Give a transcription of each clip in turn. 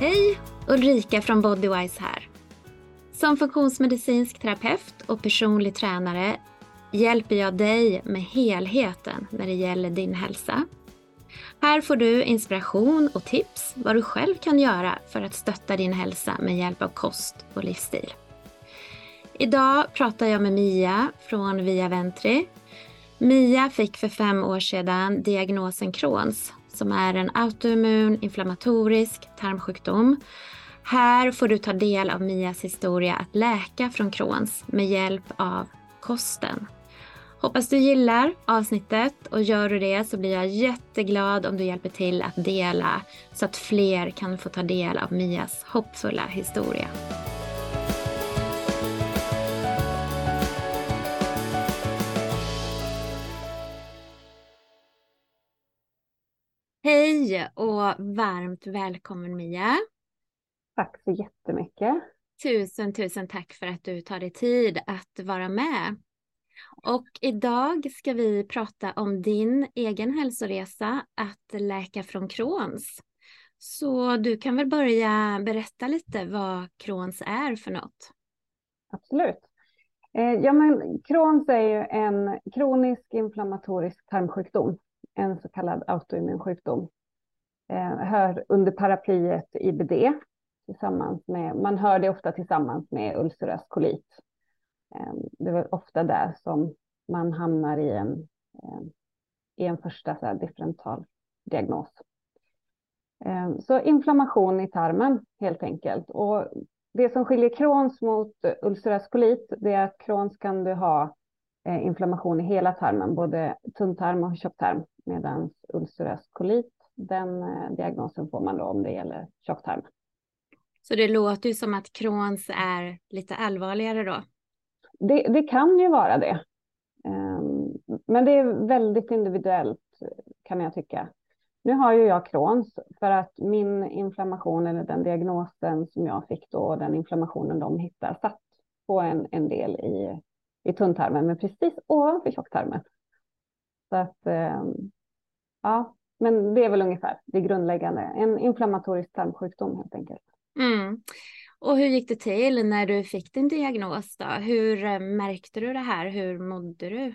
Hej! Ulrika från Bodywise här. Som funktionsmedicinsk terapeut och personlig tränare hjälper jag dig med helheten när det gäller din hälsa. Här får du inspiration och tips vad du själv kan göra för att stötta din hälsa med hjälp av kost och livsstil. Idag pratar jag med Mia från Via Ventri. Mia fick för fem år sedan diagnosen Crohns som är en autoimmun inflammatorisk tarmsjukdom. Här får du ta del av Mias historia att läka från Crohns med hjälp av kosten. Hoppas du gillar avsnittet och gör du det så blir jag jätteglad om du hjälper till att dela så att fler kan få ta del av Mias hoppfulla historia. Hej och varmt välkommen Mia. Tack så jättemycket. Tusen, tusen tack för att du tar dig tid att vara med. Och idag ska vi prata om din egen hälsoresa att läka från Crohns. Så du kan väl börja berätta lite vad Crohns är för något? Absolut. Eh, ja, men Crohns är ju en kronisk inflammatorisk tarmsjukdom, en så kallad autoimmun sjukdom. Eh, hör under paraplyet IBD tillsammans med, man hör det ofta tillsammans med ulcerös kolit. Eh, det var ofta där som man hamnar i en, eh, i en första så här, differental diagnos. Ehm, så inflammation i tarmen helt enkelt. Och det som skiljer Crohns mot ulcerös kolit det är att Crohns kan du ha inflammation i hela tarmen, både tunntarm och tjocktarm, medan ulcerös kolit, den eh, diagnosen får man då om det gäller tjocktarm. Så det låter ju som att Crohns är lite allvarligare då? Det, det kan ju vara det. Ehm, men det är väldigt individuellt kan jag tycka. Nu har ju jag Crohns för att min inflammation eller den diagnosen som jag fick då, den inflammationen de hittar satt på en, en del i, i tunntarmen, men precis ovanför tjocktarmen. Så att, ehm, ja, men det är väl ungefär det grundläggande. En inflammatorisk tarmsjukdom helt enkelt. Mm. Och hur gick det till när du fick din diagnos då? Hur eh, märkte du det här? Hur mådde du?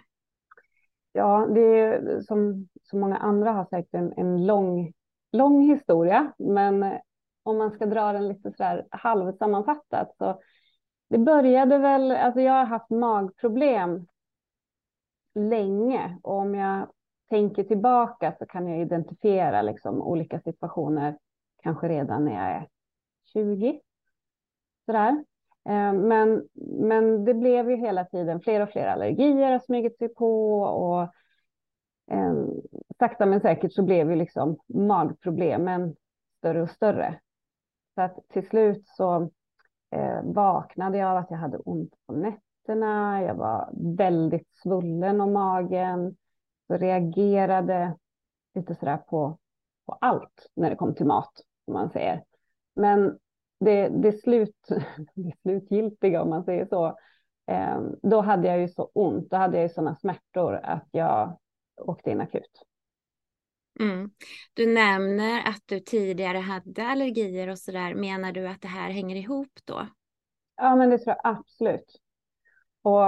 Ja, det är som så många andra har sagt en, en lång, lång historia, men om man ska dra den lite så här halvsammanfattat så det började väl, alltså jag har haft magproblem länge och om jag tänker tillbaka så kan jag identifiera liksom olika situationer, kanske redan när jag är 20 Sådär. Eh, men, men det blev ju hela tiden fler och fler allergier har smugit sig på och eh, sakta men säkert så blev ju liksom magproblemen större och större. Så att till slut så Eh, vaknade jag av att jag hade ont på nätterna. Jag var väldigt svullen om magen. Så reagerade lite sådär på, på allt när det kom till mat, som man säger. Men det, det, slut, det slutgiltiga om man säger så, eh, då hade jag ju så ont, då hade jag ju sådana smärtor att jag åkte in akut. Mm. Du nämner att du tidigare hade allergier och sådär. Menar du att det här hänger ihop då? Ja, men det tror jag absolut. Och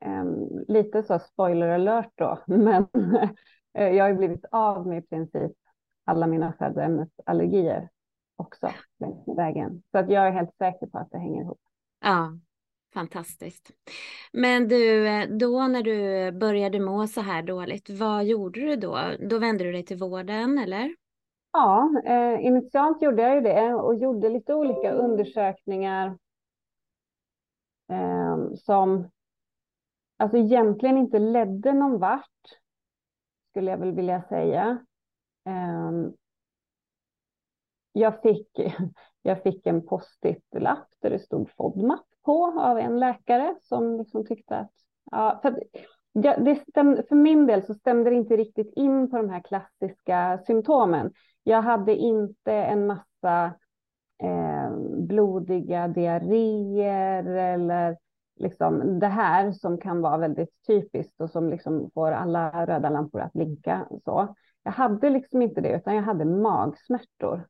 eh, lite så spoiler alert då, men jag har ju blivit av med i princip alla mina födoämnesallergier också längs med vägen. Så att jag är helt säker på att det hänger ihop. Ja, fantastiskt. Men du, eh, då när du började må så här dåligt, vad gjorde du då? Då vände du dig till vården eller? Ja, eh, initialt gjorde jag ju det och gjorde lite olika undersökningar eh, som alltså egentligen inte ledde någon vart, skulle jag väl vilja säga. Eh, jag fick, jag fick en post-it-lapp där det stod FODMAP på av en läkare som liksom tyckte att, ja, för, ja, det stämde, för min del så stämde det inte riktigt in på de här klassiska symptomen. Jag hade inte en massa eh, blodiga diarréer eller liksom det här som kan vara väldigt typiskt och som liksom får alla röda lampor att blinka. Så. Jag hade liksom inte det, utan jag hade magsmärtor.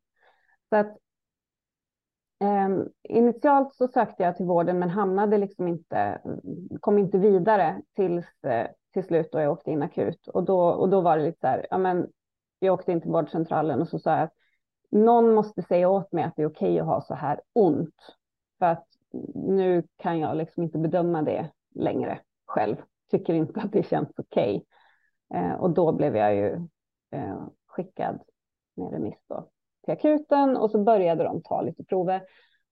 Så att Ehm, initialt så sökte jag till vården men hamnade liksom inte, kom inte vidare tills eh, till slut då jag åkte in akut. Och då, och då var det lite så här, ja men jag åkte in till vårdcentralen och så sa jag att någon måste säga åt mig att det är okej att ha så här ont. För att nu kan jag liksom inte bedöma det längre själv. Tycker inte att det känns okej. Eh, och då blev jag ju eh, skickad med remiss då till akuten och så började de ta lite prover.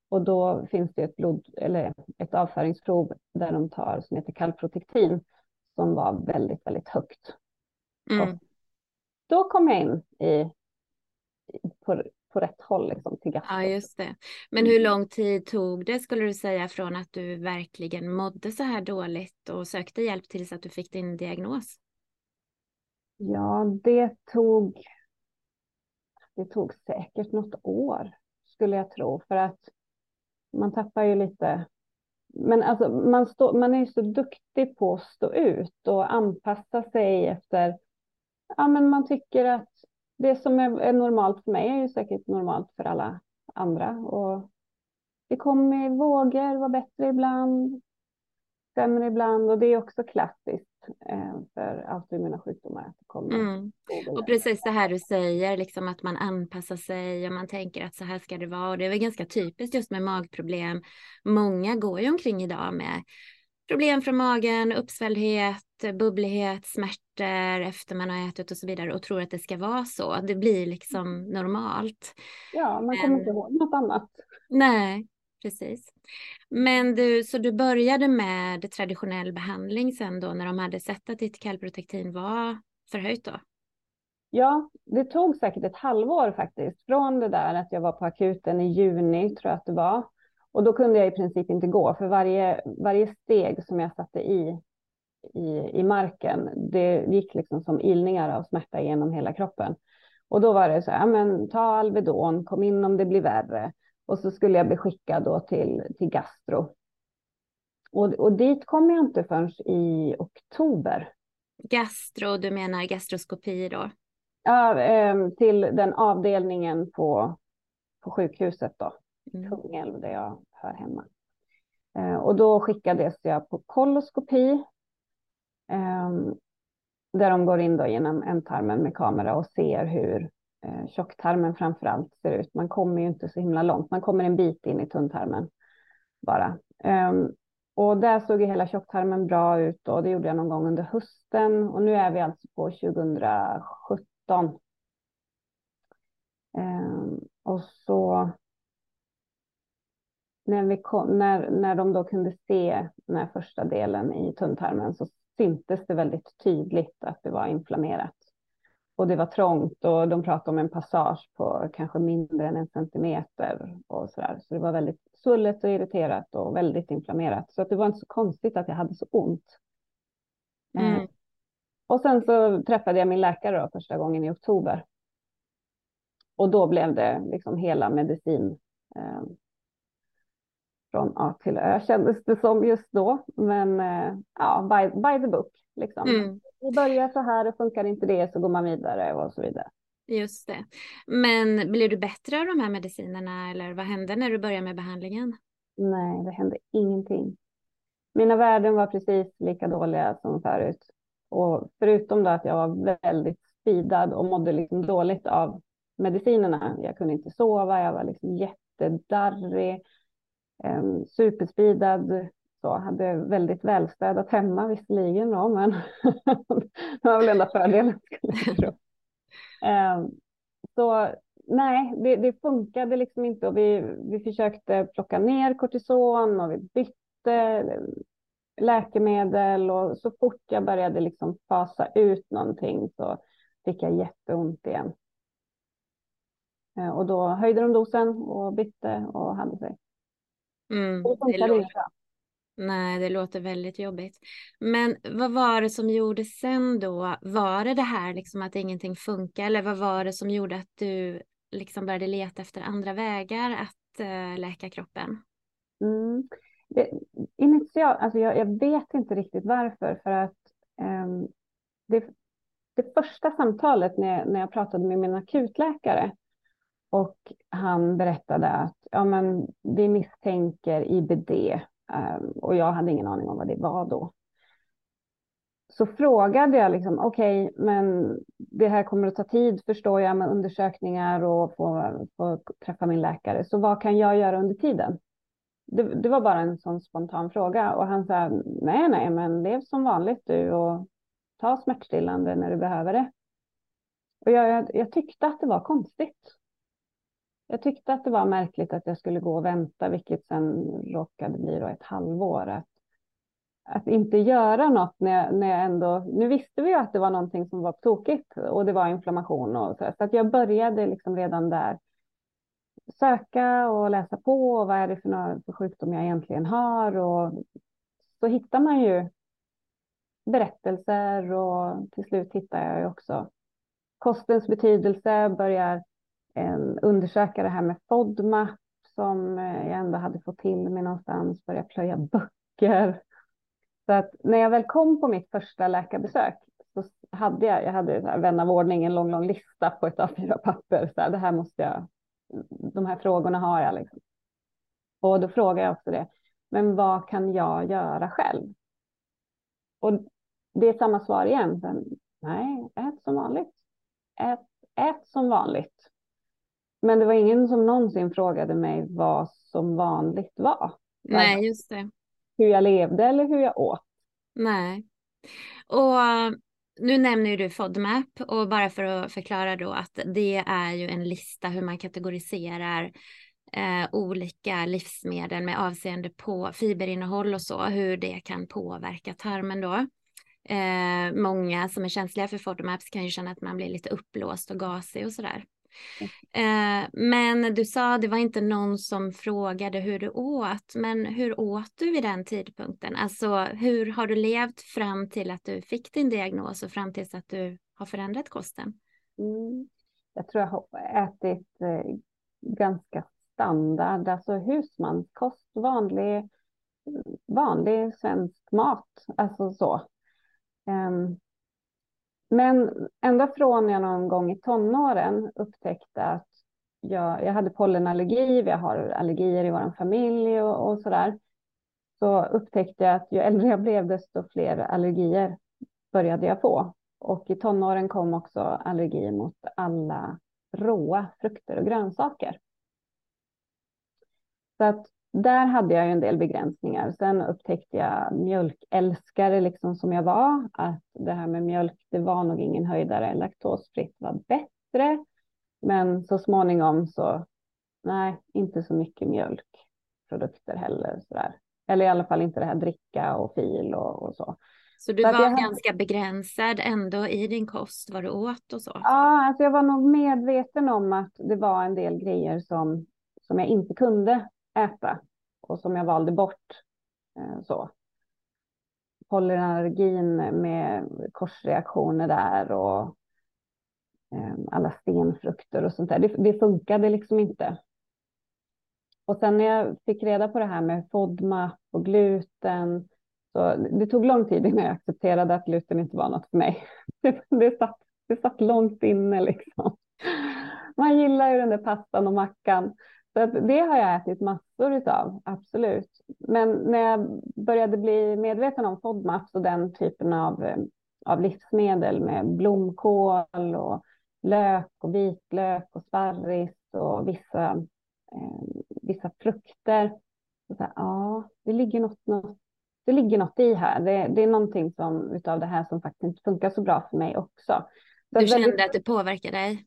Och då finns det ett, blod, eller ett avföringsprov där de tar som heter kalprotektin som var väldigt, väldigt högt. Mm. då kom jag in i, på, på rätt håll liksom, till gastro. Ja, just det. Men hur lång tid tog det skulle du säga från att du verkligen mådde så här dåligt och sökte hjälp tills att du fick din diagnos? Ja, det tog, det tog säkert något år skulle jag tro för att man tappar ju lite men alltså, man, stå, man är ju så duktig på att stå ut och anpassa sig efter, ja men man tycker att det som är, är normalt för mig är ju säkert normalt för alla andra. Och det kommer i vågor, var bättre ibland, sämre ibland och det är också klassiskt eh, för autoimmuna sjukdomar. Att det kommer mm. Och precis det här du säger, liksom att man anpassar sig och man tänker att så här ska det vara. Och det är väl ganska typiskt just med magproblem. Många går ju omkring idag med problem från magen, uppsvälldhet, bubblighet, smärtor efter man har ätit och så vidare och tror att det ska vara så. Det blir liksom normalt. Ja, man kommer inte ihåg något annat. Nej, precis. Men du, så du började med traditionell behandling sen då när de hade sett att ditt kalprotektin var förhöjt då? Ja, det tog säkert ett halvår faktiskt från det där att jag var på akuten i juni tror jag att det var. Och då kunde jag i princip inte gå för varje, varje steg som jag satte i, i, i marken, det gick liksom som ilningar av smärta genom hela kroppen. Och då var det så här, men ta Alvedon, kom in om det blir värre. Och så skulle jag bli skickad då till, till gastro. Och, och dit kom jag inte förrän i oktober. Gastro, du menar gastroskopi då? Ja, eh, till den avdelningen på, på sjukhuset då, mm. Kungälv där jag hör hemma. Eh, och då skickades jag på koloskopi. Eh, där de går in då genom ändtarmen med kamera och ser hur eh, tjocktarmen framför allt ser ut. Man kommer ju inte så himla långt, man kommer en bit in i tunntarmen bara. Um, och där såg ju hela tjocktarmen bra ut och det gjorde jag någon gång under hösten och nu är vi alltså på 2017. Um, ehm, och så när, vi kom, när, när de då kunde se den här första delen i tunntarmen så syntes det väldigt tydligt att det var inflammerat och det var trångt och de pratade om en passage på kanske mindre än en centimeter och så där. Så det var väldigt svullet och irriterat och väldigt inflammerat. Så att det var inte så konstigt att jag hade så ont. Mm. Eh, och sen så träffade jag min läkare då första gången i oktober. Och då blev det liksom hela medicin eh, från A till Ö kändes det som just då. Men eh, ja, by, by the book liksom. Mm vi börjar så här och funkar inte det så går man vidare och så vidare. Just det. Men blev du bättre av de här medicinerna eller vad hände när du började med behandlingen? Nej, det hände ingenting. Mina värden var precis lika dåliga som förut. Och förutom då att jag var väldigt speedad och mådde liksom dåligt av medicinerna. Jag kunde inte sova, jag var liksom jättedarrig, um, superspeedad, så, hade väldigt välstädat hemma visserligen då, men det var väl enda fördelen skulle jag tro. Eh, så nej, det, det funkade liksom inte och vi, vi försökte plocka ner kortison och vi bytte läkemedel och så fort jag började liksom fasa ut någonting så fick jag jätteont igen. Eh, och då höjde de dosen och bytte och hade sig. Mm, det inte. Nej, det låter väldigt jobbigt. Men vad var det som gjorde sen då? Var det det här liksom att ingenting funkar eller vad var det som gjorde att du liksom började leta efter andra vägar att uh, läka kroppen? Mm. Det, initialt, alltså jag, jag, vet inte riktigt varför för att um, det, det första samtalet när, när jag pratade med min akutläkare och han berättade att ja, men vi misstänker IBD Ehm, och jag hade ingen aning om vad det var då. Så frågade jag liksom, okej, okay, men det här kommer att ta tid förstår jag med undersökningar och få, få träffa min läkare. Så vad kan jag göra under tiden? Det, det, var bara en sån spontan fråga och han sa, nej, nej, men lev som vanligt du och ta smärtstillande när du behöver det. Och jag, jag, jag tyckte att det var konstigt. Jag tyckte att det var märkligt att jag skulle gå och vänta, vilket sen råkade bli då ett halvår. Att, att inte göra något när, när jag ändå... Nu visste vi ju att det var någonting som var tokigt och det var inflammation och så. Så att jag började liksom redan där söka och läsa på och vad är det för, några, för sjukdom jag egentligen har. Och så hittar man ju berättelser och till slut hittar jag ju också kostens betydelse, börjar undersöka det här med FODMAP som eh, jag ändå hade fått till mig någonstans, börja plöja böcker. Så att när jag väl kom på mitt första läkarbesök så hade jag, jag hade så här, vän av ordning, en lång, lång lista på ett A4-papper. Så här, det här måste jag, de här frågorna har jag liksom. Och då frågar jag också det, men vad kan jag göra själv? Och det är samma svar igen. men nej, ät som vanligt. Ät, ät som vanligt. Men det var ingen som någonsin frågade mig vad som vanligt var. Nej, just det. Hur jag levde eller hur jag åt. Nej. Och eh, nu nämner du FODMAP och bara för att förklara då att det är ju en lista hur man kategoriserar eh, olika livsmedel med avseende på fiberinnehåll och så, hur det kan påverka tarmen då. Eh, många som är känsliga för FODMAPs kan ju känna att man blir lite uppblåst och gasig och sådär. Eh, men du sa det var inte någon som frågade hur du åt, men hur åt du vid den tidpunkten? Alltså hur har du levt fram till att du fick din diagnos och fram tills att du har förändrat kosten? Mm. Jag tror jag har ätit eh, ganska standard, alltså husmanskost, vanlig, vanlig svensk mat, alltså så. Um, men ända från jag någon gång i tonåren upptäckte att jag, jag hade pollenallergi, vi har allergier i vår familj och, och sådär, Så upptäckte jag att ju äldre jag blev desto fler allergier började jag få. Och i tonåren kom också allergi mot alla råa frukter och grönsaker. Så att där hade jag en del begränsningar. Sen upptäckte jag mjölkälskare liksom som jag var, att det här med mjölk, det var nog ingen höjdare. Laktosfritt var bättre, men så småningom så, nej, inte så mycket mjölkprodukter heller. Sådär. Eller i alla fall inte det här dricka och fil och, och så. Så du så var ganska begränsad ändå i din kost, vad du åt och så? Ja, alltså jag var nog medveten om att det var en del grejer som, som jag inte kunde äta och som jag valde bort. Eh, så. Pollenallergin med korsreaktioner där och ehm, alla stenfrukter och sånt där. Det, det funkade liksom inte. Och sen när jag fick reda på det här med FODMAP och gluten, så det tog lång tid innan jag accepterade att gluten inte var något för mig. Det, det, satt, det satt långt inne liksom. Man gillar ju den där pastan och mackan. Så det har jag ätit massor av, absolut. Men när jag började bli medveten om FODMAPs och den typen av, eh, av livsmedel med blomkål och lök och vitlök och sparris och vissa, eh, vissa frukter. Så här, ja, det ligger något, något, det ligger något i här. Det, det är någonting som, utav det här som faktiskt inte funkar så bra för mig också. Så du kände väldigt, att det påverkar dig?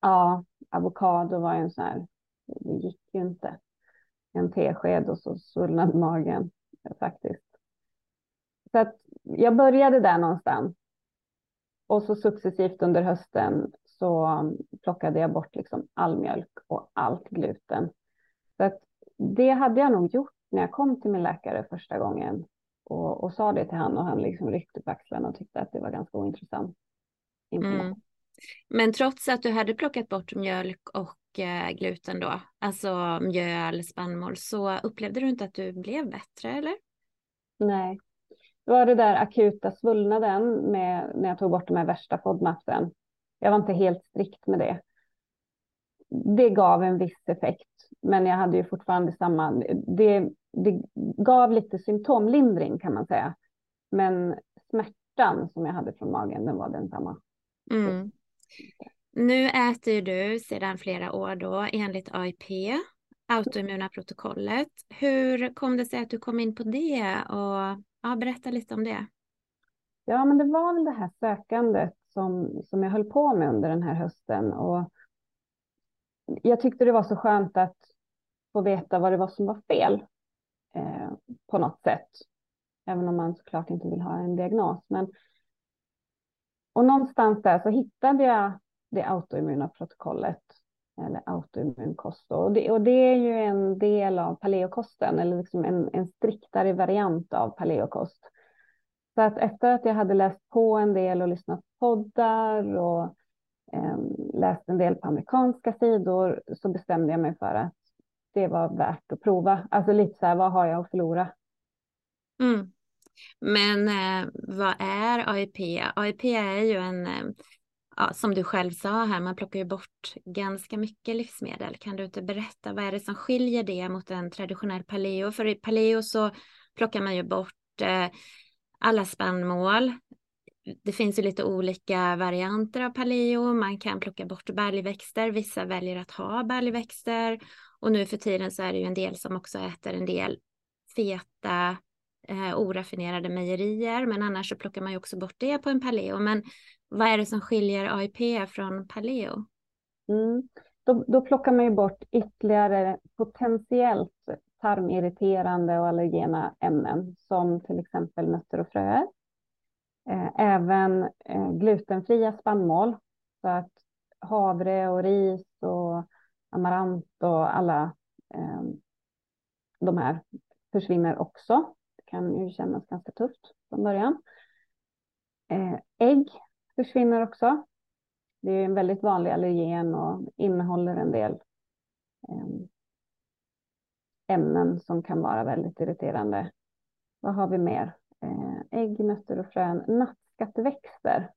Ja, avokado var en sån här det gick ju inte. En tesked och så svullnade magen faktiskt. Så att jag började där någonstans. Och så successivt under hösten så plockade jag bort liksom all mjölk och allt gluten. Så att det hade jag nog gjort när jag kom till min läkare första gången och, och sa det till honom och han liksom ryckte på axlarna och tyckte att det var ganska ointressant. Mm. Men trots att du hade plockat bort mjölk och Eh, gluten då, alltså mjöl, spannmål, så upplevde du inte att du blev bättre eller? Nej, det var det där akuta svullnaden med, när jag tog bort de här värsta FODMAPsen. Jag var inte helt strikt med det. det gav en viss effekt, men jag hade ju fortfarande samma, det, det gav lite symptomlindring kan man säga. Men smärtan som jag hade från magen, den var densamma. Mm. Nu äter du sedan flera år då enligt AIP, autoimmuna protokollet. Hur kom det sig att du kom in på det? Och, ja, berätta lite om det. Ja, men det var väl det här sökandet som, som jag höll på med under den här hösten. Och jag tyckte det var så skönt att få veta vad det var som var fel eh, på något sätt. Även om man såklart inte vill ha en diagnos. Men, och någonstans där så hittade jag det autoimmuna protokollet eller autoimmun kost. Och det, och det är ju en del av paleokosten eller liksom en, en striktare variant av paleokost. Så att efter att jag hade läst på en del och lyssnat på poddar och eh, läst en del på amerikanska sidor så bestämde jag mig för att det var värt att prova. Alltså lite så här, vad har jag att förlora? Mm. Men eh, vad är AIP? AIP är ju en, eh, ja, som du själv sa här, man plockar ju bort ganska mycket livsmedel. Kan du inte berätta, vad är det som skiljer det mot en traditionell paleo? För i paleo så plockar man ju bort eh, alla spannmål. Det finns ju lite olika varianter av paleo. Man kan plocka bort baljväxter. Vissa väljer att ha baljväxter. Och nu för tiden så är det ju en del som också äter en del feta eh, oraffinerade mejerier. Men annars så plockar man ju också bort det på en paleo. Men vad är det som skiljer AIP från paleo? Mm. Då, då plockar man ju bort ytterligare potentiellt tarmirriterande och allergena ämnen som till exempel nötter och fröer. Eh, även eh, glutenfria spannmål, så att havre och ris och amarant och alla eh, de här försvinner också. Det kan ju kännas ganska tufft från början. Ägg försvinner också. Det är en väldigt vanlig allergen och innehåller en del ehm, ämnen som kan vara väldigt irriterande. Vad har vi mer? Eh, ägg, nötter och frön, nattskatteväxter.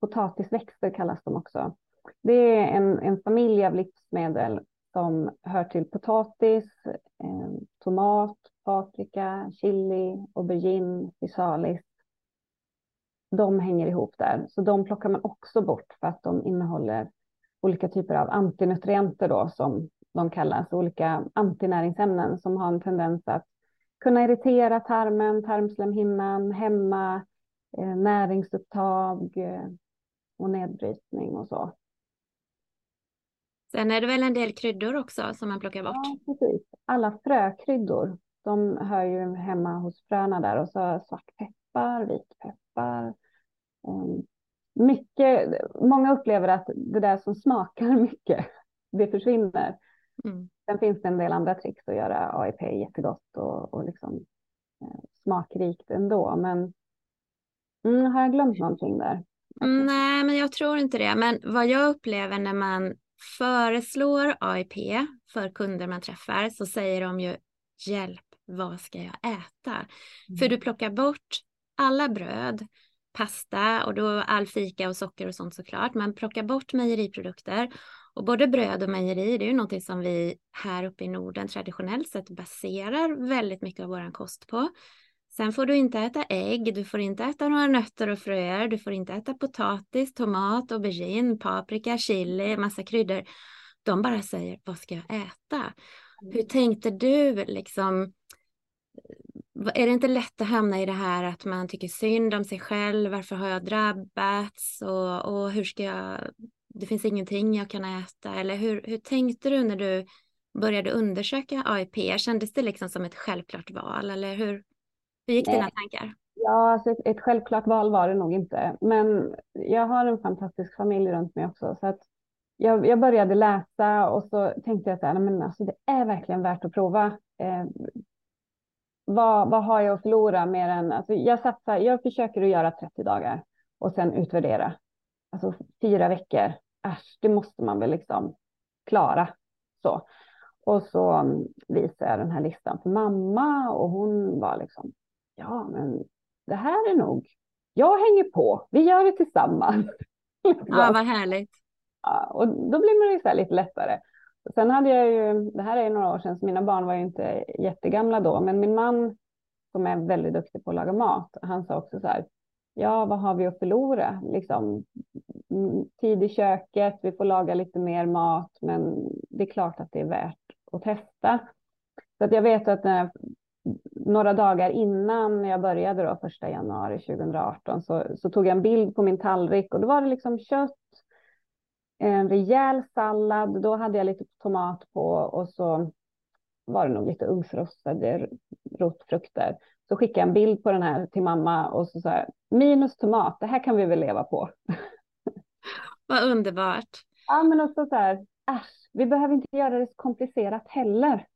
Potatisväxter kallas de också. Det är en, en familj av livsmedel som hör till potatis, ehm, tomat, paprika, chili, aubergine, physalis. De hänger ihop där, så de plockar man också bort för att de innehåller olika typer av antinutrienter då som de kallas, olika antinäringsämnen som har en tendens att kunna irritera tarmen, tarmslemhinnan, hämma eh, näringsupptag eh, och nedbrytning och så. Sen är det väl en del kryddor också som man plockar bort? Ja, precis. Alla frökryddor, de hör ju hemma hos fröna där och så svartpeppar, vitpeppar. Um, mycket, många upplever att det där som smakar mycket, det försvinner. Mm. Sen finns det en del andra tricks att göra AIP jättegott och, och liksom, eh, smakrikt ändå. Men mm, har jag glömt någonting där? Nej, men jag tror inte det. Men vad jag upplever när man föreslår AIP för kunder man träffar så säger de ju hjälp, vad ska jag äta? Mm. För du plockar bort alla bröd, pasta och då all fika och socker och sånt såklart. Man plockar bort mejeriprodukter och både bröd och mejeri, det är ju någonting som vi här uppe i Norden traditionellt sett baserar väldigt mycket av vår kost på. Sen får du inte äta ägg, du får inte äta några nötter och fröer, du får inte äta potatis, tomat, aubergine, paprika, chili, massa kryddor. De bara säger, vad ska jag äta? Hur mm. tänkte du liksom? Är det inte lätt att hamna i det här att man tycker synd om sig själv? Varför har jag drabbats? Och, och hur ska jag det finns ingenting jag kan äta? Eller hur, hur tänkte du när du började undersöka AIP? Kändes det liksom som ett självklart val eller hur, hur gick Nej. dina tankar? Ja, alltså ett, ett, självklart val var det nog inte. Men jag har en fantastisk familj runt mig också. Så att jag, jag började läsa och så tänkte jag men alltså det är verkligen värt att prova. Eh, vad, vad har jag att förlora mer än, alltså jag satsar, jag försöker att göra 30 dagar och sen utvärdera. Alltså fyra veckor äsch, det måste man väl liksom klara. Så. Och så mm, visade jag den här listan för mamma och hon var liksom, ja men det här är nog, jag hänger på, vi gör det tillsammans. Ja, vad härligt. Ja, och då blir man ju så lite lättare. Sen hade jag ju, det här är några år sedan, så mina barn var ju inte jättegamla då, men min man som är väldigt duktig på att laga mat, han sa också så här, ja vad har vi att förlora? Liksom, mm, tid i köket, vi får laga lite mer mat, men det är klart att det är värt att testa. Så att jag vet att när, några dagar innan jag började då, första januari 2018, så, så tog jag en bild på min tallrik och då var det liksom kött, en rejäl sallad, då hade jag lite tomat på och så var det nog lite ugnsrostade rotfrukter. Så skickade jag en bild på den här till mamma och så sa jag, minus tomat, det här kan vi väl leva på. Vad underbart. Ja, men också så här, äsch, vi behöver inte göra det så komplicerat heller.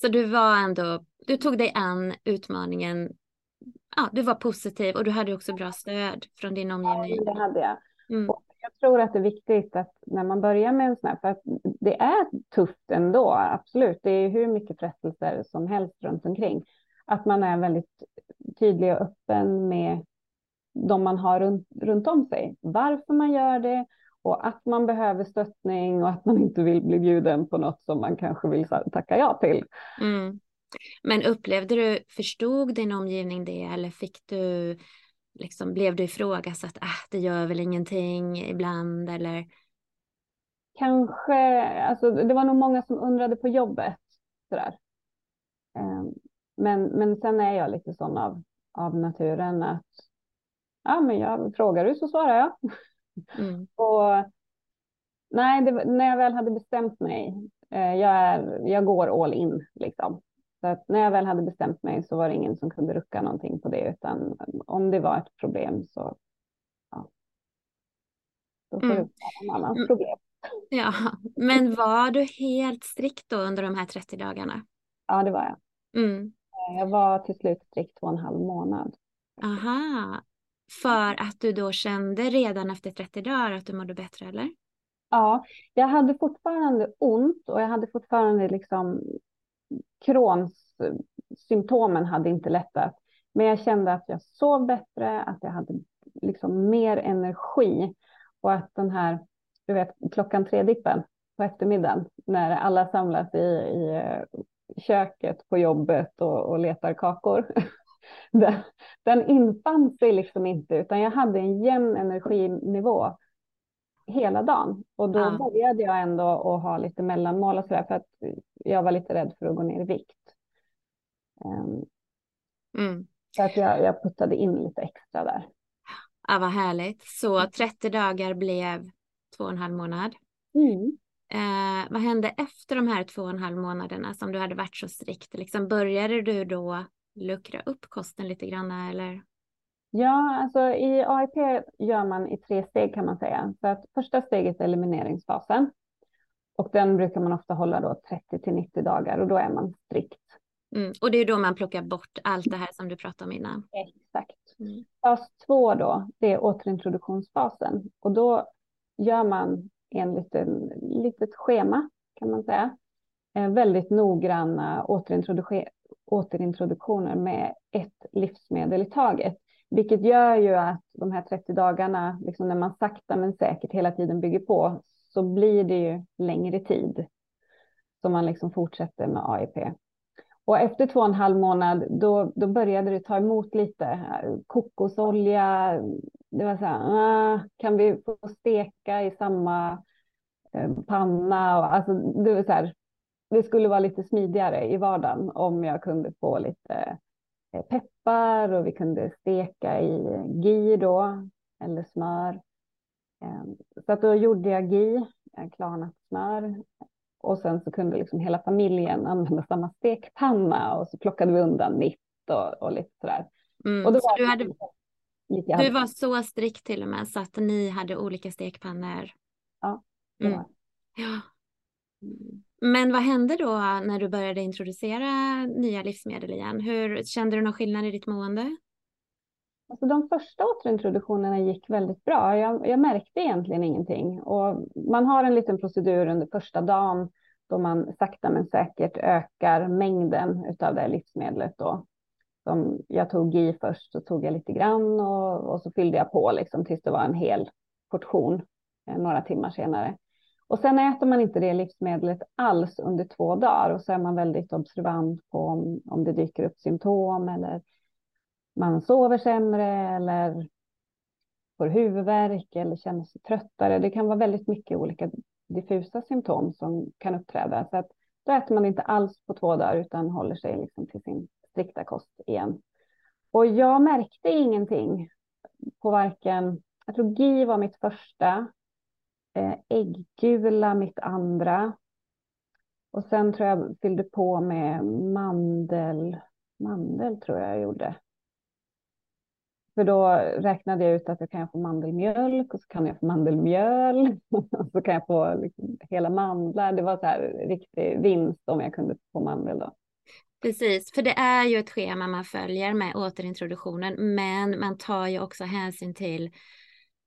Så du var ändå, du tog dig an utmaningen, ja, du var positiv och du hade också bra stöd från din omgivning. Ja, det hade jag. Mm jag tror att det är viktigt att när man börjar med en sån här, för att det är tufft ändå, absolut. Det är hur mycket frestelser som helst runt omkring. Att man är väldigt tydlig och öppen med de man har runt, runt om sig. Varför man gör det och att man behöver stöttning och att man inte vill bli bjuden på något som man kanske vill tacka ja till. Mm. Men upplevde du, förstod din omgivning det eller fick du, liksom, blev du ifrågasatt, ah, det gör väl ingenting ibland eller? Kanske, alltså det var nog många som undrade på jobbet sådär. Ehm, men, men sen är jag lite sån av, av naturen att ja, men jag frågar du så svarar jag. Mm. och nej, det, när jag väl hade bestämt mig, eh, jag, är, jag går all in liksom. Så att när jag väl hade bestämt mig så var det ingen som kunde rucka någonting på det, utan om det var ett problem så ja, då får mm. det vara en annans mm. problem. Ja, men var du helt strikt då under de här 30 dagarna? Ja, det var jag. Mm. Eh, jag var till slut strikt två och en halv månad. Aha, för att du då kände redan efter 30 dagar att du mådde bättre, eller? Ja, jag hade fortfarande ont och jag hade fortfarande liksom Crohns symptomen hade inte lättat. Men jag kände att jag sov bättre, att jag hade liksom mer energi och att den här, du vet, klockan tre-dippen på eftermiddagen när alla samlas i, i eh, köket på jobbet och, och letar kakor. den, den infann sig liksom inte, utan jag hade en jämn energinivå hela dagen. Och då ja. började jag ändå att ha lite mellanmål och sådär, för att jag var lite rädd för att gå ner i vikt. Um, mm. Så att jag, jag puttade in lite extra där. Ja, vad härligt. Så 30 dagar blev två och en halv månad. Mm. Eh, vad hände efter de här två och en halv månaderna som du hade varit så strikt? Liksom började du då luckra upp kosten lite grann eller? Ja, alltså i AIP gör man i tre steg kan man säga. Så att första steget är elimineringsfasen. Och den brukar man ofta hålla då 30 till 90 dagar och då är man strikt. Mm. Och det är då man plockar bort allt det här som du pratade om innan. Exakt. Mm. Fas två då, det är återintroduktionsfasen. Och då gör man enligt ett litet schema kan man säga. Eh, väldigt noggranna återintroduktioner med ett livsmedel i taget. Vilket gör ju att de här 30 dagarna, liksom när man sakta men säkert hela tiden bygger på, så blir det ju längre tid som man liksom fortsätter med AIP. Och efter två och en halv månad, då, då började det ta emot lite. Kokosolja, det var så här, ah, kan vi få steka i samma eh, panna? Och, alltså, det, var så här, det skulle vara lite smidigare i vardagen om jag kunde få lite eh, peppar och vi kunde steka i gi då, eller smör. Ehm, så att då gjorde jag gi, klarnat smör. Och sen så kunde liksom hela familjen använda samma stekpanna och så plockade vi undan mitt och, och lite sådär. Mm, och då var du, hade, lite, du var så strikt till och med så att ni hade olika stekpannor. Ja, det mm. var. Ja. Men vad hände då när du började introducera nya livsmedel igen? Hur Kände du någon skillnad i ditt mående? Alltså de första återintroduktionerna gick väldigt bra. Jag, jag, märkte egentligen ingenting. Och man har en liten procedur under första dagen då man sakta men säkert ökar mängden av det här livsmedlet. Då. Som jag tog i först, så tog jag lite grann och, och så fyllde jag på liksom tills det var en hel portion eh, några timmar senare. Och sen äter man inte det livsmedlet alls under två dagar och så är man väldigt observant på om, om det dyker upp symptom eller man sover sämre eller får huvudvärk eller känner sig tröttare. Det kan vara väldigt mycket olika diffusa symptom som kan uppträda. Så att då äter man inte alls på två dagar utan håller sig liksom till sin strikta kost igen. Och jag märkte ingenting på varken, jag tror GI var mitt första, Eh, ägggula mitt andra. Och sen tror jag fyllde på med mandel, mandel tror jag jag gjorde. För då räknade jag ut att jag kan få mandelmjölk och så kan jag få mandelmjöl och så kan jag få liksom hela mandlar. Det var så här riktig vinst om jag kunde få mandel då. Precis, för det är ju ett schema man följer med återintroduktionen, men man tar ju också hänsyn till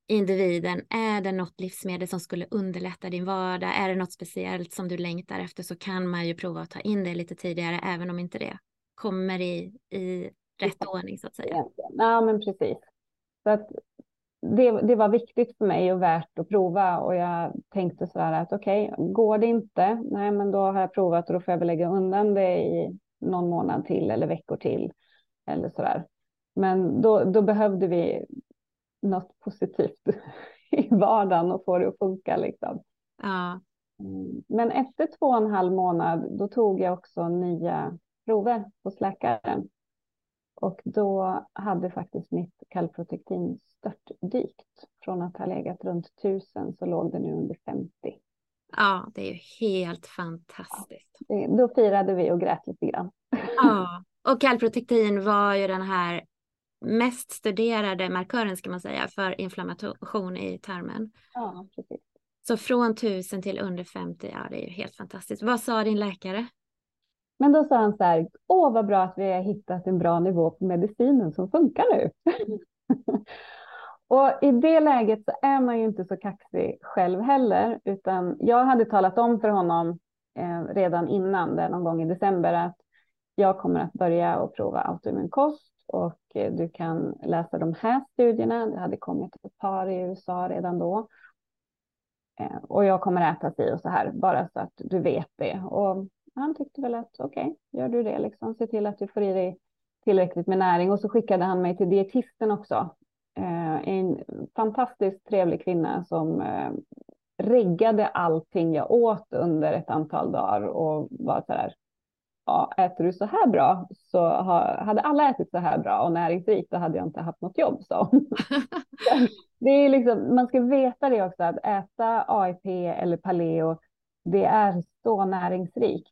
individen. Är det något livsmedel som skulle underlätta din vardag? Är det något speciellt som du längtar efter så kan man ju prova att ta in det lite tidigare, även om inte det kommer i, i rätt ordning så att säga. Ja, men precis. Så att det, det var viktigt för mig och värt att prova och jag tänkte så här att okej, okay, går det inte, nej men då har jag provat och då får jag väl lägga undan det i någon månad till eller veckor till eller så där. Men då, då behövde vi något positivt i vardagen och få det att funka liksom. Ja. Mm. Men efter två och en halv månad, då tog jag också nya prover hos läkaren. Och då hade faktiskt mitt kalprotektin störtdykt. Från att ha legat runt 1000 så låg det nu under 50. Ja, det är ju helt fantastiskt. Ja, då firade vi och grät lite grann. Ja, och kalprotektin var ju den här mest studerade markören ska man säga för inflammation i tarmen. Ja, precis. Så från 1000 till under 50, ja det är ju helt fantastiskt. Vad sa din läkare? Men då sa han så här, åh vad bra att vi har hittat en bra nivå på medicinen som funkar nu. och i det läget så är man ju inte så kaxig själv heller, utan jag hade talat om för honom eh, redan innan, det någon gång i december, att jag kommer att börja och prova autoimmun kost och eh, du kan läsa de här studierna. Det hade kommit ett par i USA redan då. Eh, och jag kommer äta si och så här, bara så att du vet det. Och han tyckte väl att okej, okay, gör du det liksom, se till att du får i dig tillräckligt med näring. Och så skickade han mig till dietisten också. Eh, en fantastiskt trevlig kvinna som reggade allting jag åt under ett antal dagar och var så här, ja, äter du så här bra så ha, hade alla ätit så här bra och näringsrikt då hade jag inte haft något jobb. Så. det är liksom, man ska veta det också att äta AIP eller paleo, det är så näringsrikt.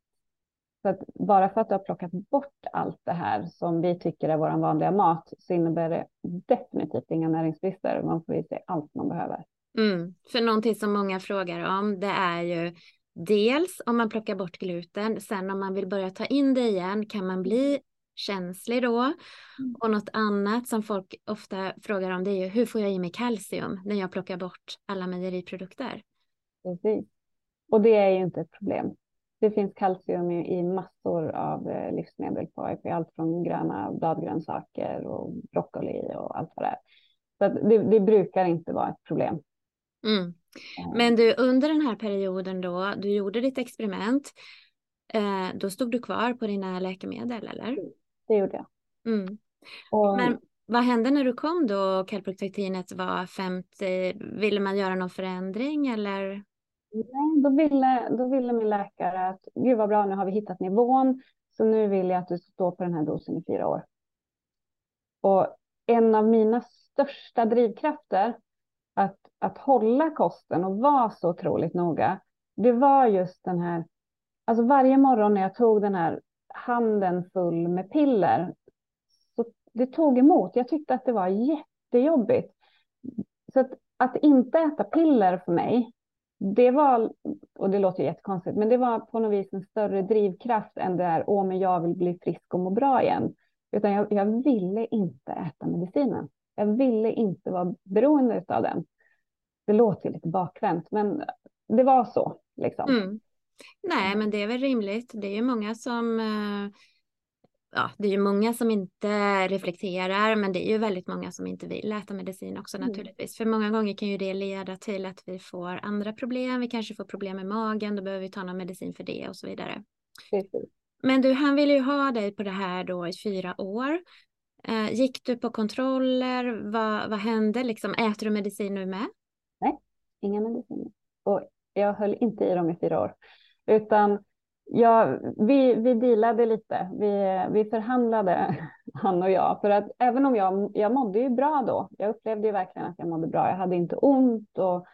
Så att bara för att du har plockat bort allt det här som vi tycker är vår vanliga mat så innebär det definitivt inga näringsbrister. Man får i sig allt man behöver. Mm. För någonting som många frågar om det är ju dels om man plockar bort gluten. Sen om man vill börja ta in det igen kan man bli känslig då. Mm. Och något annat som folk ofta frågar om det är ju hur får jag i mig kalcium när jag plockar bort alla mejeriprodukter? Precis. Och det är ju inte ett problem. Det finns kalcium i, massor av eh, livsmedel på AIP, allt från gröna bladgrönsaker och broccoli och allt vad det är. Så det, det brukar inte vara ett problem. Mm. Men du, under den här perioden då, du gjorde ditt experiment, eh, då stod du kvar på dina läkemedel, eller? Det gjorde jag. Mm. Och... Men vad hände när du kom då kalprotectinet var 50? Ville man göra någon förändring eller? Nej, då ville, då ville min läkare att gud vad bra, nu har vi hittat nivån, så nu vill jag att du står på den här dosen i fyra år. Och en av mina största drivkrafter att, att hålla kosten och vara så otroligt noga, det var just den här, alltså varje morgon när jag tog den här handen full med piller, så det tog emot. Jag tyckte att det var jättejobbigt. Så att, att inte äta piller för mig, det var, och det låter jättekonstigt, men det var på något vis en större drivkraft än det här, åh men jag vill bli frisk och må bra igen. Utan jag, jag ville inte äta medicinen. Jag ville inte vara beroende av den. Det låter lite bakvänt, men det var så. Liksom. Mm. Nej, men det är väl rimligt. Det är ju många som eh, ja, det är ju många som inte reflekterar, men det är ju väldigt många som inte vill äta medicin också mm. naturligtvis. För många gånger kan ju det leda till att vi får andra problem. Vi kanske får problem med magen, då behöver vi ta någon medicin för det och så vidare. Precis. Men du, han ville ju ha dig på det här då i fyra år. Eh, gick du på kontroller? Vad, vad hände? Liksom, äter du medicin nu med? Nej, inga mediciner. Och jag höll inte i dem i fyra år. Utan Ja, vi, vi dealade lite. Vi, vi förhandlade, han och jag. För att även om jag, jag mådde ju bra då. Jag upplevde ju verkligen att jag mådde bra. Jag hade inte ont och,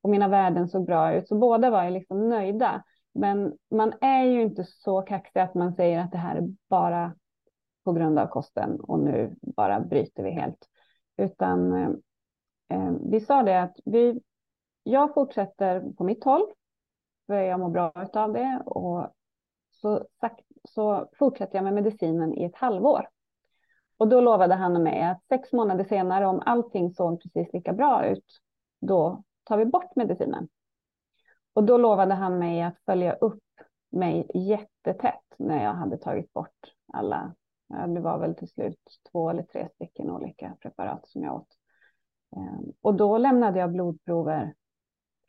och mina värden såg bra ut. Så båda var ju liksom nöjda. Men man är ju inte så kaxig att man säger att det här är bara på grund av kosten och nu bara bryter vi helt. Utan eh, eh, vi sa det att vi, jag fortsätter på mitt håll för jag mår bra av det och så, så fortsätter jag med medicinen i ett halvår. Och då lovade han mig att sex månader senare, om allting såg precis lika bra ut, då tar vi bort medicinen. Och då lovade han mig att följa upp mig jättetätt när jag hade tagit bort alla, det var väl till slut två eller tre stycken olika preparat som jag åt. Ehm, och då lämnade jag blodprover,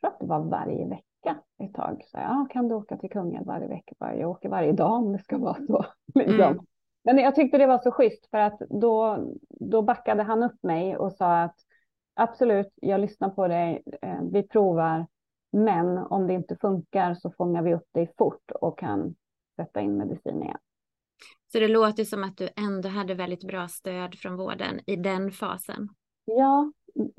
jag tror att det var varje vecka ett tag. Så ja, kan du åka till Kungälv varje vecka? Jag åker varje dag om det ska vara så. Liksom. Mm. Men jag tyckte det var så schysst för att då, då backade han upp mig och sa att absolut, jag lyssnar på dig, eh, vi provar, men om det inte funkar så fångar vi upp dig fort och kan sätta in medicin igen. Så det låter som att du ändå hade väldigt bra stöd från vården i den fasen? Ja,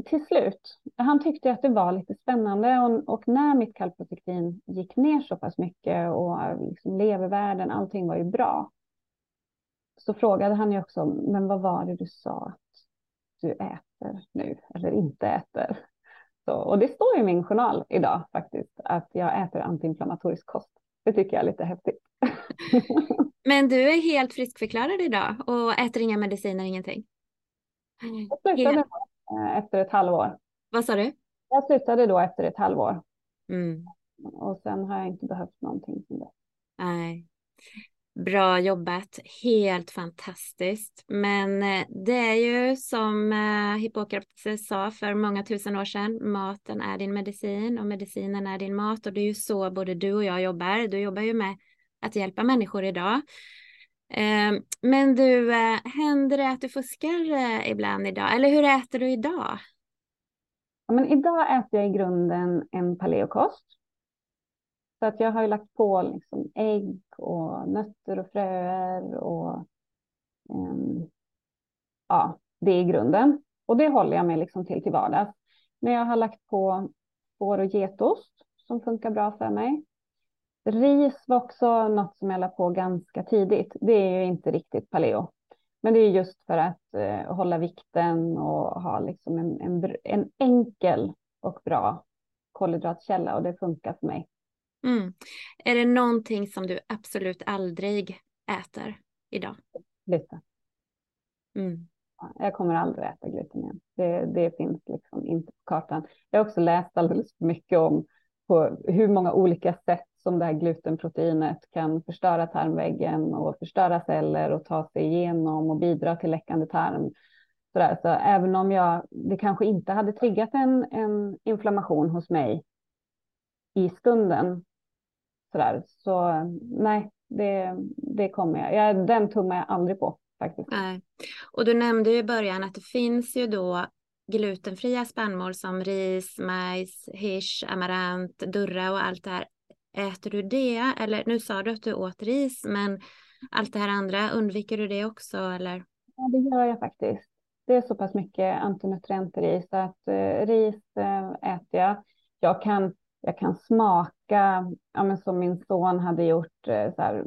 till slut. Han tyckte att det var lite spännande och, och när mitt kalprotektin gick ner så pass mycket och liksom levervärden, allting var ju bra. Så frågade han ju också, men vad var det du sa att du äter nu eller inte äter? Så, och det står i min journal idag faktiskt, att jag äter antiinflammatorisk kost. Det tycker jag är lite häftigt. Men du är helt friskförklarad idag och äter inga mediciner, ingenting? Jag slutade Eh, efter ett halvår. Vad sa du? Jag slutade då efter ett halvår. Mm. Och sen har jag inte behövt någonting från det. Nej. Bra jobbat, helt fantastiskt. Men eh, det är ju som eh, Hippokrates sa för många tusen år sedan, maten är din medicin och medicinen är din mat och det är ju så både du och jag jobbar. Du jobbar ju med att hjälpa människor idag. Ehm, men du, eh, händer det att du fuskar eh, ibland idag? Eller hur äter du idag? Ja, men idag äter jag i grunden en paleokost. Så att jag har lagt på liksom ägg och nötter och fröer och um, ja, det är grunden. Och det håller jag mig liksom till till vardags. Men jag har lagt på får och getost som funkar bra för mig. Ris var också något som jag la på ganska tidigt. Det är ju inte riktigt paleo. Men det är just för att eh, hålla vikten och ha liksom en, en, en, enkel och bra kolhydratkälla och det funkar för mig. Mm. Är det någonting som du absolut aldrig äter idag? Gluten. Mm. Jag kommer aldrig äta gluten igen. Det, det finns liksom inte på kartan. Jag har också läst alldeles för mycket om på hur många olika sätt som det här glutenproteinet kan förstöra tarmväggen och förstöra celler och ta sig igenom och bidra till läckande tarm. Så, så även om jag, det kanske inte hade triggat en, en inflammation hos mig i stunden, så, där, så nej, det, det kommer jag, jag, den tummar jag aldrig på faktiskt. Nej. Och du nämnde ju i början att det finns ju då glutenfria spannmål som ris, majs, hirs, amarant, durra och allt det här. Äter du det? Eller nu sa du att du åt ris, men allt det här andra, undviker du det också eller? Ja, det gör jag faktiskt. Det är så pass mycket antinutrienter i så att eh, ris eh, äter jag. Jag kan, jag kan smaka, ja, men som min son hade gjort, eh, så här,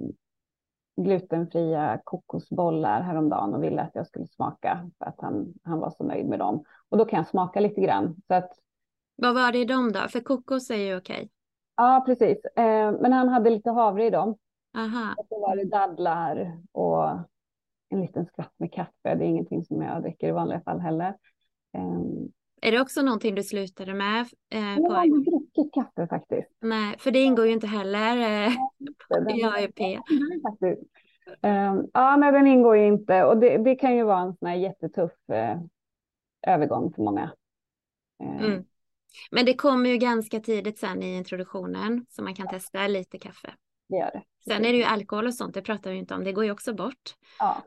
glutenfria kokosbollar häromdagen och ville att jag skulle smaka för att han, han var så nöjd med dem. Och då kan jag smaka lite grann. Så att, Vad var det i dem då? För kokos är ju okej. Ja, precis. Eh, men han hade lite havre i dem. Aha. Och så var det dadlar och en liten skvatt med kaffe. Det är ingenting som jag dricker i vanliga fall heller. Eh, är det också någonting du slutade med? Eh, jag har aldrig druckit kaffe faktiskt. Nej, för det ingår ju inte heller eh, i AIP. Um, ja, nej, den ingår ju inte och det, det kan ju vara en sån här jättetuff eh, övergång för många. Uh. Mm. Men det kommer ju ganska tidigt sen i introduktionen så man kan testa lite kaffe. Det gör det. Sen är det ju alkohol och sånt, det pratar vi inte om, det går ju också bort. Ja,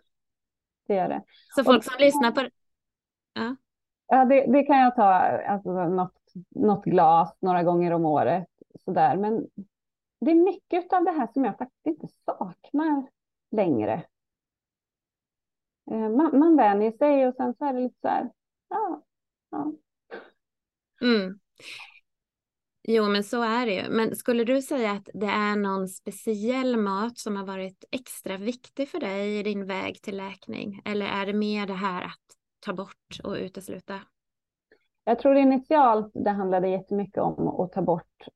det gör det. Så folk som lyssnar på... Ja, ja det, det kan jag ta, alltså något, något glas några gånger om året sådär, men det är mycket av det här som jag faktiskt inte saknar längre. Eh, man, man vänjer sig och sen så är det lite så här, ja, ja. Mm. Jo, men så är det ju. Men skulle du säga att det är någon speciell mat som har varit extra viktig för dig i din väg till läkning? Eller är det mer det här att ta bort och utesluta? Jag tror initialt det handlade jättemycket om att ta bort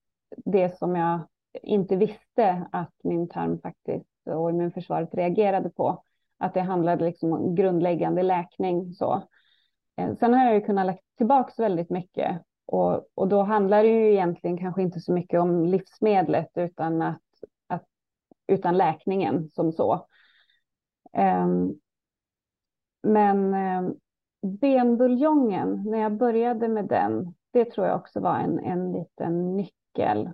det som jag inte visste att min tarm faktiskt och immunförsvaret reagerade på. Att det handlade liksom om grundläggande läkning. Så. Eh, sen har jag ju kunnat lägga tillbaka väldigt mycket och, och då handlar det ju egentligen kanske inte så mycket om livsmedlet utan, att, att, utan läkningen som så. Um, men um, benbuljongen, när jag började med den, det tror jag också var en, en liten nyckel.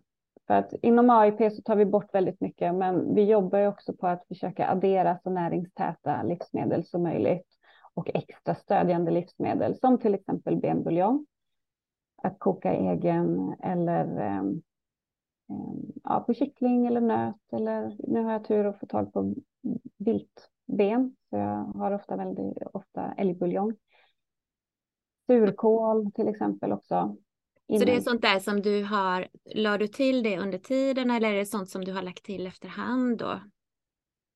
För att inom AIP så tar vi bort väldigt mycket, men vi jobbar ju också på att försöka addera så näringstäta livsmedel som möjligt och extra stödjande livsmedel som till exempel benbuljong att koka egen eller um, ja, på kyckling eller nöt eller nu har jag tur att få tag på viltben så jag har ofta väldigt ofta älgbuljong. Surkål till exempel också. Innan. Så det är sånt där som du har, la du till det under tiden eller är det sånt som du har lagt till efterhand då?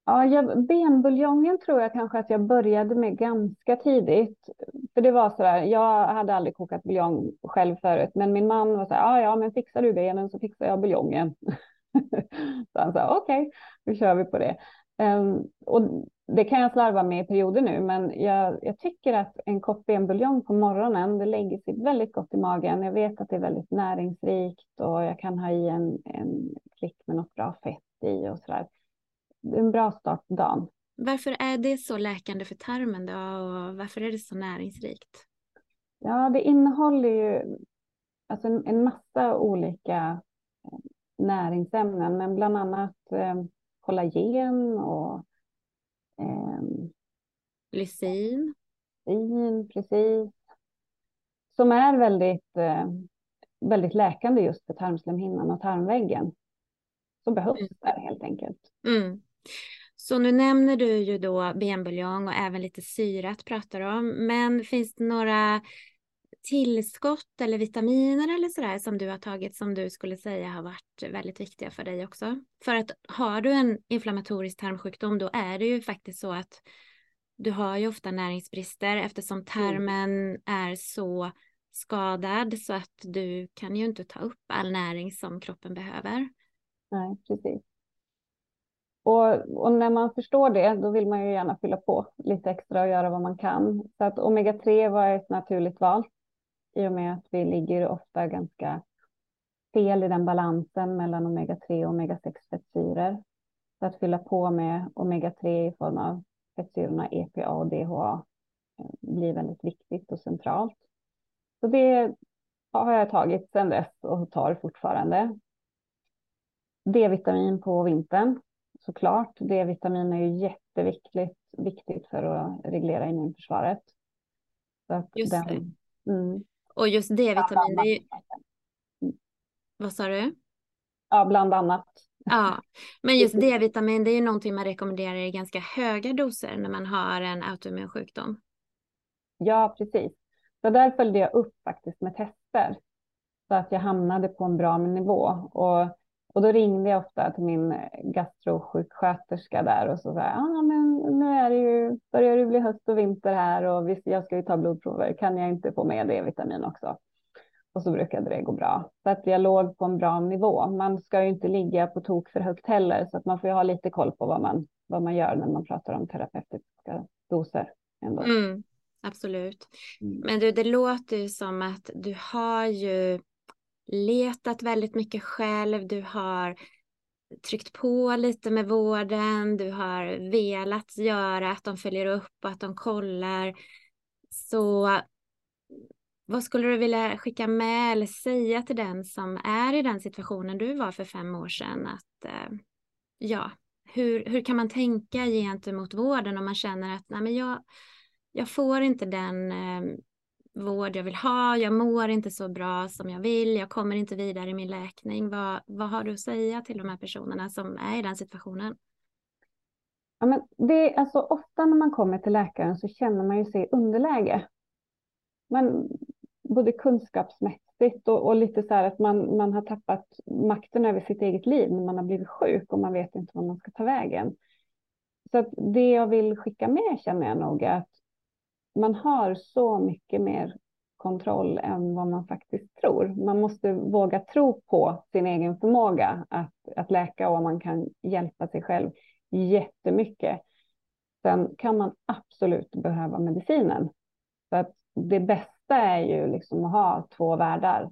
Ja, jag, benbuljongen tror jag kanske att jag började med ganska tidigt. För det var så där, jag hade aldrig kokat buljong själv förut, men min man var så här, ja, ja, men fixar du benen så fixar jag buljongen. så han sa, okej, okay, då kör vi på det. Um, och det kan jag slarva med i perioder nu, men jag, jag tycker att en kopp benbuljong på morgonen, det lägger sig väldigt gott i magen. Jag vet att det är väldigt näringsrikt och jag kan ha i en, en klick med något bra fett i och så där en bra start på dagen. Varför är det så läkande för tarmen då och varför är det så näringsrikt? Ja, det innehåller ju alltså en, en massa olika eh, näringsämnen, men bland annat eh, kollagen och eh, lysin. Lysin, precis. Som är väldigt, eh, väldigt läkande just för tarmslemhinnan och tarmväggen. Som behövs mm. där helt enkelt. Mm. Så nu nämner du ju då benbuljong och även lite syrat pratar du om. Men finns det några tillskott eller vitaminer eller sådär som du har tagit som du skulle säga har varit väldigt viktiga för dig också? För att har du en inflammatorisk tarmsjukdom då är det ju faktiskt så att du har ju ofta näringsbrister eftersom mm. tarmen är så skadad så att du kan ju inte ta upp all näring som kroppen behöver. Nej, precis. Och, och, när man förstår det, då vill man ju gärna fylla på lite extra och göra vad man kan. Så att omega-3 var ett naturligt val i och med att vi ligger ofta ganska fel i den balansen mellan omega-3 och omega-6 fettsyror. Så att fylla på med omega-3 i form av fettsyrorna EPA och DHA eh, blir väldigt viktigt och centralt. Så det har jag tagit sedan dess och tar fortfarande. D-vitamin på vintern såklart. D-vitamin är ju jätteviktigt viktigt för att reglera immunförsvaret. Så att just den. Mm. Och just D-vitamin, det är ju... Vad sa du? Ja, bland annat. Ja, men just D-vitamin det är ju någonting man rekommenderar i ganska höga doser när man har en autoimmun sjukdom. Ja, precis. Så där följde jag upp faktiskt med tester så att jag hamnade på en bra nivå. Och och då ringde jag ofta till min gastrosjuksköterska där och så sa ah, men nu är det ju, börjar det bli höst och vinter här och visst, jag ska ju ta blodprover, kan jag inte få med D-vitamin också? Och så brukade det gå bra. Så att jag låg på en bra nivå. Man ska ju inte ligga på tok för högt heller, så att man får ju ha lite koll på vad man, vad man gör när man pratar om terapeutiska doser. Ändå. Mm, absolut. Mm. Men du, det låter ju som att du har ju letat väldigt mycket själv, du har tryckt på lite med vården, du har velat göra att de följer upp och att de kollar. Så vad skulle du vilja skicka med eller säga till den som är i den situationen du var för fem år sedan? Att, eh, ja, hur, hur kan man tänka gentemot vården om man känner att nej, men jag, jag får inte den eh, vård jag vill ha, jag mår inte så bra som jag vill, jag kommer inte vidare i min läkning. Vad, vad har du att säga till de här personerna som är i den situationen? Ja, men det är alltså ofta när man kommer till läkaren så känner man ju sig i underläge. Man, både kunskapsmässigt och, och, lite så här att man, man har tappat makten över sitt eget liv när man har blivit sjuk och man vet inte vad man ska ta vägen. Så att det jag vill skicka med känner jag nog är att man har så mycket mer kontroll än vad man faktiskt tror. Man måste våga tro på sin egen förmåga att, att läka och man kan hjälpa sig själv jättemycket. Sen kan man absolut behöva medicinen. För att det bästa är ju liksom att ha två världar.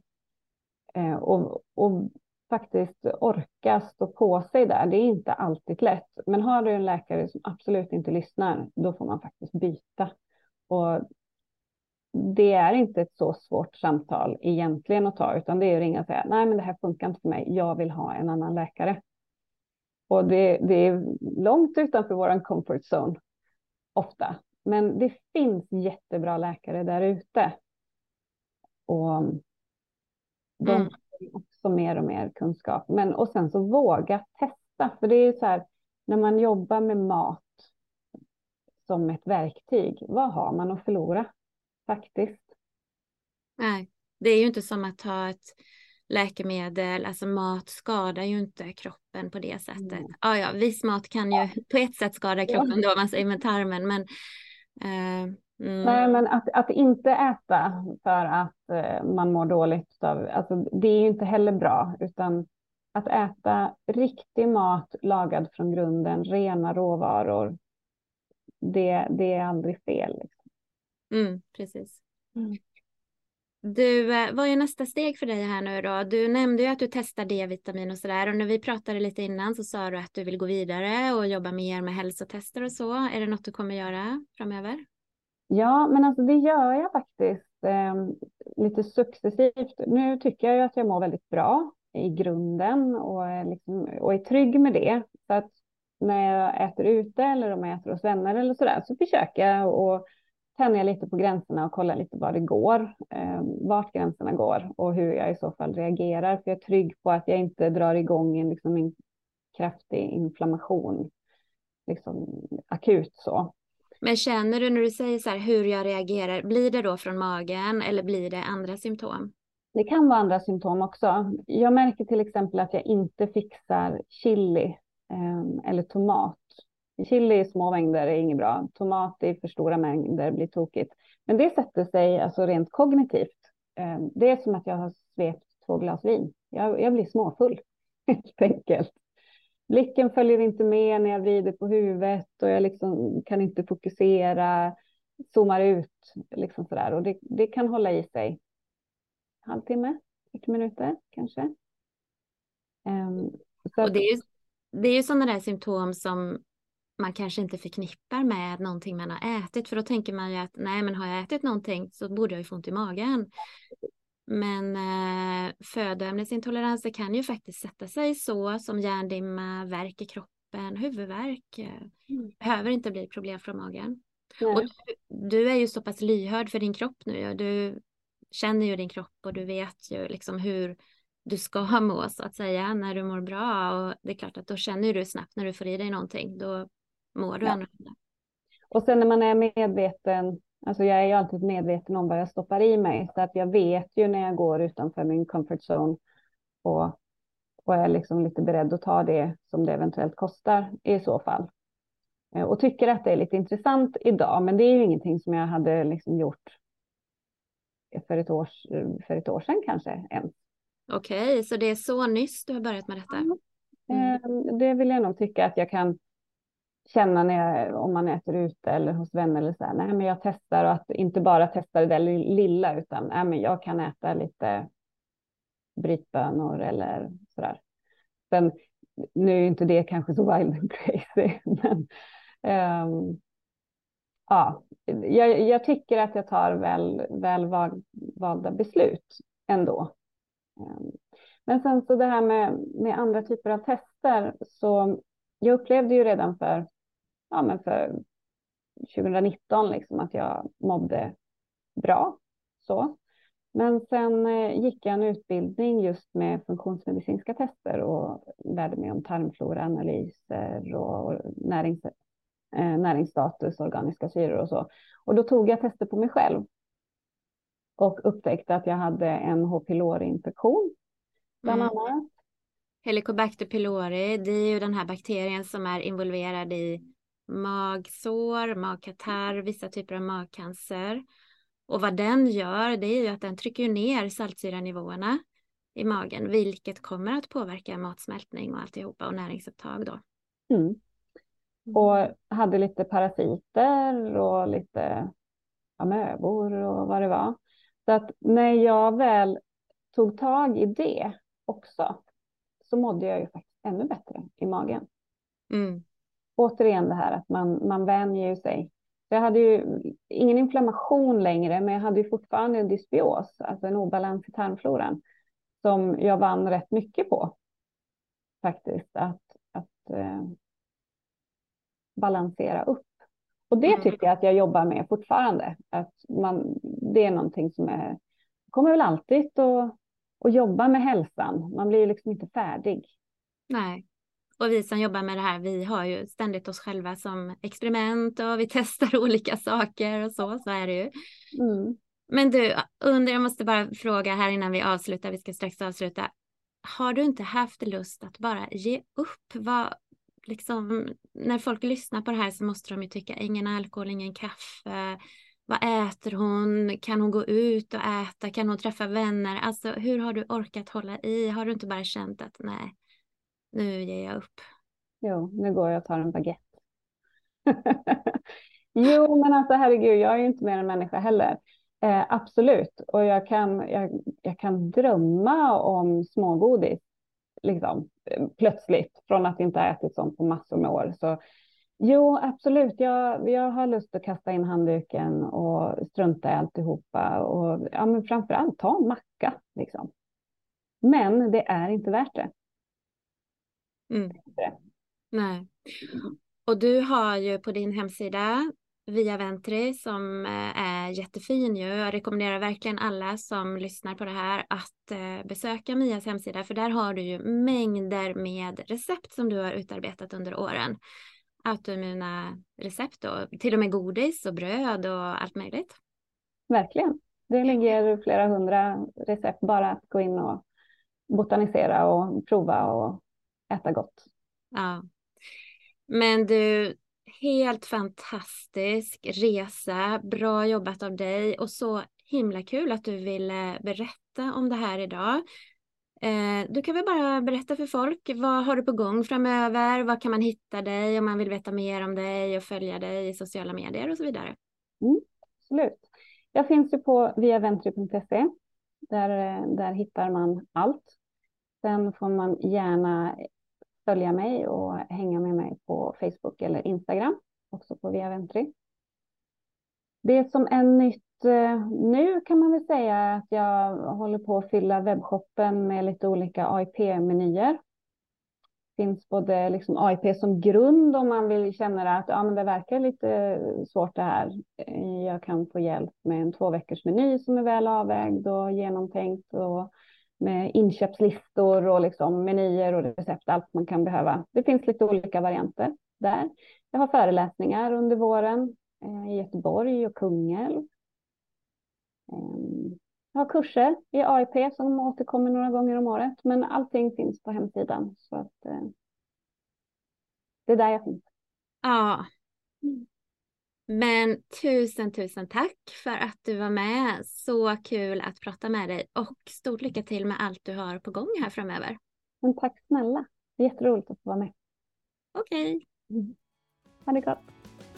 Eh, och, och faktiskt orka stå på sig där. Det är inte alltid lätt. Men har du en läkare som absolut inte lyssnar, då får man faktiskt byta. Och det är inte ett så svårt samtal egentligen att ta, utan det är att ringa och säga nej, men det här funkar inte för mig. Jag vill ha en annan läkare. Och det, det är långt utanför vår comfort zone ofta. Men det finns jättebra läkare där ute. Och de mm. har också mer och mer kunskap. Men och sen så våga testa. För det är så här, när man jobbar med mat som ett verktyg, vad har man att förlora faktiskt? Nej, det är ju inte som att ta ett läkemedel, alltså mat skadar ju inte kroppen på det sättet. Mm. Ja, ja, viss mat kan ju på ett sätt skada kroppen då, man säger med tarmen, men eh, mm. Nej, men att, att inte äta för att eh, man mår dåligt av, alltså det är ju inte heller bra, utan att äta riktig mat lagad från grunden, rena råvaror, det, det är aldrig fel. Liksom. Mm, precis. Mm. Du, eh, vad är nästa steg för dig här nu då? Du nämnde ju att du testar D-vitamin och sådär och när vi pratade lite innan så sa du att du vill gå vidare och jobba mer med hälsotester och så. Är det något du kommer göra framöver? Ja, men alltså det gör jag faktiskt eh, lite successivt. Nu tycker jag ju att jag mår väldigt bra i grunden och liksom, och är trygg med det. Så att när jag äter ute eller om jag äter hos vänner eller sådär så försöker jag och tänja lite på gränserna och kolla lite var det går, eh, vart gränserna går och hur jag i så fall reagerar. För jag är trygg på att jag inte drar igång en, liksom, en kraftig inflammation, liksom akut så. Men känner du när du säger så här hur jag reagerar, blir det då från magen eller blir det andra symptom? Det kan vara andra symptom också. Jag märker till exempel att jag inte fixar chili Ehm, eller tomat. Chili i små mängder är inget bra. Tomat i för stora mängder blir tokigt. Men det sätter sig alltså rent kognitivt. Ehm, det är som att jag har svept två glas vin. Jag, jag blir småfull helt enkelt. Blicken följer inte med när jag vrider på huvudet och jag liksom kan inte fokusera, zoomar ut liksom sådär. Och det, det kan hålla i sig halvtimme, 40 minuter kanske. Um, så och det är det är ju sådana där symptom som man kanske inte förknippar med någonting man har ätit, för då tänker man ju att nej, men har jag ätit någonting så borde jag ju få ont i magen. Men eh, födoämnesintoleranser kan ju faktiskt sätta sig så som hjärndimma, värk i kroppen, huvudvärk. Eh, mm. Behöver inte bli problem från magen. Och du, du, är ju så pass lyhörd för din kropp nu. Du känner ju din kropp och du vet ju liksom hur du ska må så att säga när du mår bra och det är klart att då känner du snabbt när du får i dig någonting då mår du ja. annorlunda. Och sen när man är medveten, alltså jag är ju alltid medveten om vad jag stoppar i mig så att jag vet ju när jag går utanför min comfort zone och, och är liksom lite beredd att ta det som det eventuellt kostar i så fall. Eh, och tycker att det är lite intressant idag, men det är ju ingenting som jag hade liksom gjort för ett, år, för ett år sedan kanske ens. Okej, okay, så det är så nyss du har börjat med detta? Mm. Eh, det vill jag nog tycka att jag kan känna när jag, om man äter ute eller hos vänner eller så här, nej men jag testar och att inte bara testa det där lilla utan nej men jag kan äta lite brytbönor eller sådär. Sen nu är inte det kanske så wild and crazy, men um, ja, jag, jag, tycker att jag tar väl, väl valda beslut ändå. Ehm, men sen så det här med, med andra typer av tester, så jag upplevde ju redan för, ja, men för 2019 liksom att jag mådde bra. Så. Men sen eh, gick jag en utbildning just med funktionsmedicinska tester och lärde mig om tarmfloraanalyser och närings, eh, näringsstatus, organiska syror och så. Och då tog jag tester på mig själv och upptäckte att jag hade en H. pylori-infektion bland mm. annat. Helicobacter pylori, det är ju den här bakterien som är involverad i magsår, magkatarr, vissa typer av magcancer. Och vad den gör, det är ju att den trycker ner saltsyranivåerna i magen, vilket kommer att påverka matsmältning och alltihopa och näringsupptag då. Mm. mm. Och hade lite parasiter och lite amöbor och vad det var. Så att när jag väl tog tag i det också så mådde jag ju faktiskt ännu bättre i magen. Mm. Återigen det här att man, man vänjer sig jag hade ju ingen inflammation längre, men jag hade ju fortfarande en dysbios, alltså en obalans i tarmfloran, som jag vann rätt mycket på. Faktiskt, att, att eh, balansera upp. Och det mm. tycker jag att jag jobbar med fortfarande. Att man, det är någonting som är, kommer väl alltid att, att jobba med hälsan. Man blir liksom inte färdig. Nej, och vi som jobbar med det här, vi har ju ständigt oss själva som experiment och vi testar olika saker och så, så är det ju. Mm. Men du, under, jag måste bara fråga här innan vi avslutar, vi ska strax avsluta. Har du inte haft lust att bara ge upp? Vad, liksom, när folk lyssnar på det här så måste de ju tycka ingen alkohol, ingen kaffe. Vad äter hon? Kan hon gå ut och äta? Kan hon träffa vänner? Alltså hur har du orkat hålla i? Har du inte bara känt att nej, nu ger jag upp. Jo, nu går jag och tar en baguette. jo, men alltså herregud, jag är ju inte mer än människa heller. Eh, absolut, och jag kan, jag, jag kan drömma om smågodis liksom, plötsligt från att inte ha ätit sånt på massor med år. Så jo, absolut, jag, jag har lust att kasta in handduken och strunta i alltihopa och ja, men framför allt ta en macka. Liksom. Men det är inte värt det. Mm. Nej. Och du har ju på din hemsida Via Ventri som eh, är jättefin ju. Jag rekommenderar verkligen alla som lyssnar på det här att eh, besöka Mias hemsida för där har du ju mängder med recept som du har utarbetat under åren. Autoimmuna recept och till och med godis och bröd och allt möjligt. Verkligen. Det ligger flera hundra recept bara att gå in och botanisera och prova och äta gott. Ja. Men du, helt fantastisk resa. Bra jobbat av dig och så himla kul att du ville berätta om det här idag. Eh, du kan väl bara berätta för folk, vad har du på gång framöver? Var kan man hitta dig om man vill veta mer om dig och följa dig i sociala medier och så vidare? Mm, absolut. Jag finns ju på viaventry.se. Där, eh, där hittar man allt. Sen får man gärna följa mig och hänga med mig på Facebook eller Instagram, också på Via Ventry. Det som är nytt eh, nu kan man väl säga är att jag håller på att fylla webbshoppen med lite olika AIP-menyer. Det finns både liksom AIP som grund om man vill känna att ja, men det verkar lite svårt det här. Jag kan få hjälp med en två veckors meny som är väl avvägd och genomtänkt och med inköpslistor och liksom menyer och recept, allt man kan behöva. Det finns lite olika varianter där. Jag har föreläsningar under våren eh, i Göteborg och Kungälv. Ehm, jag har kurser i AIP som återkommer några gånger om året, men allting finns på hemsidan. Så att, eh, det är där jag finns. Ja. Men tusen, tusen tack för att du var med. Så kul att prata med dig och stort lycka till med allt du har på gång här framöver. Men tack snälla. Det är jätteroligt att få vara med. Okej. Okay. Mm. Ha det gott.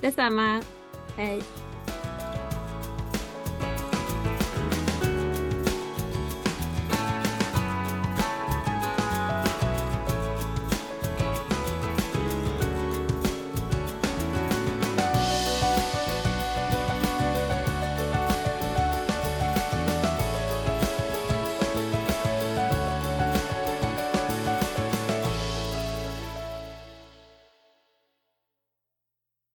Detsamma. Hej.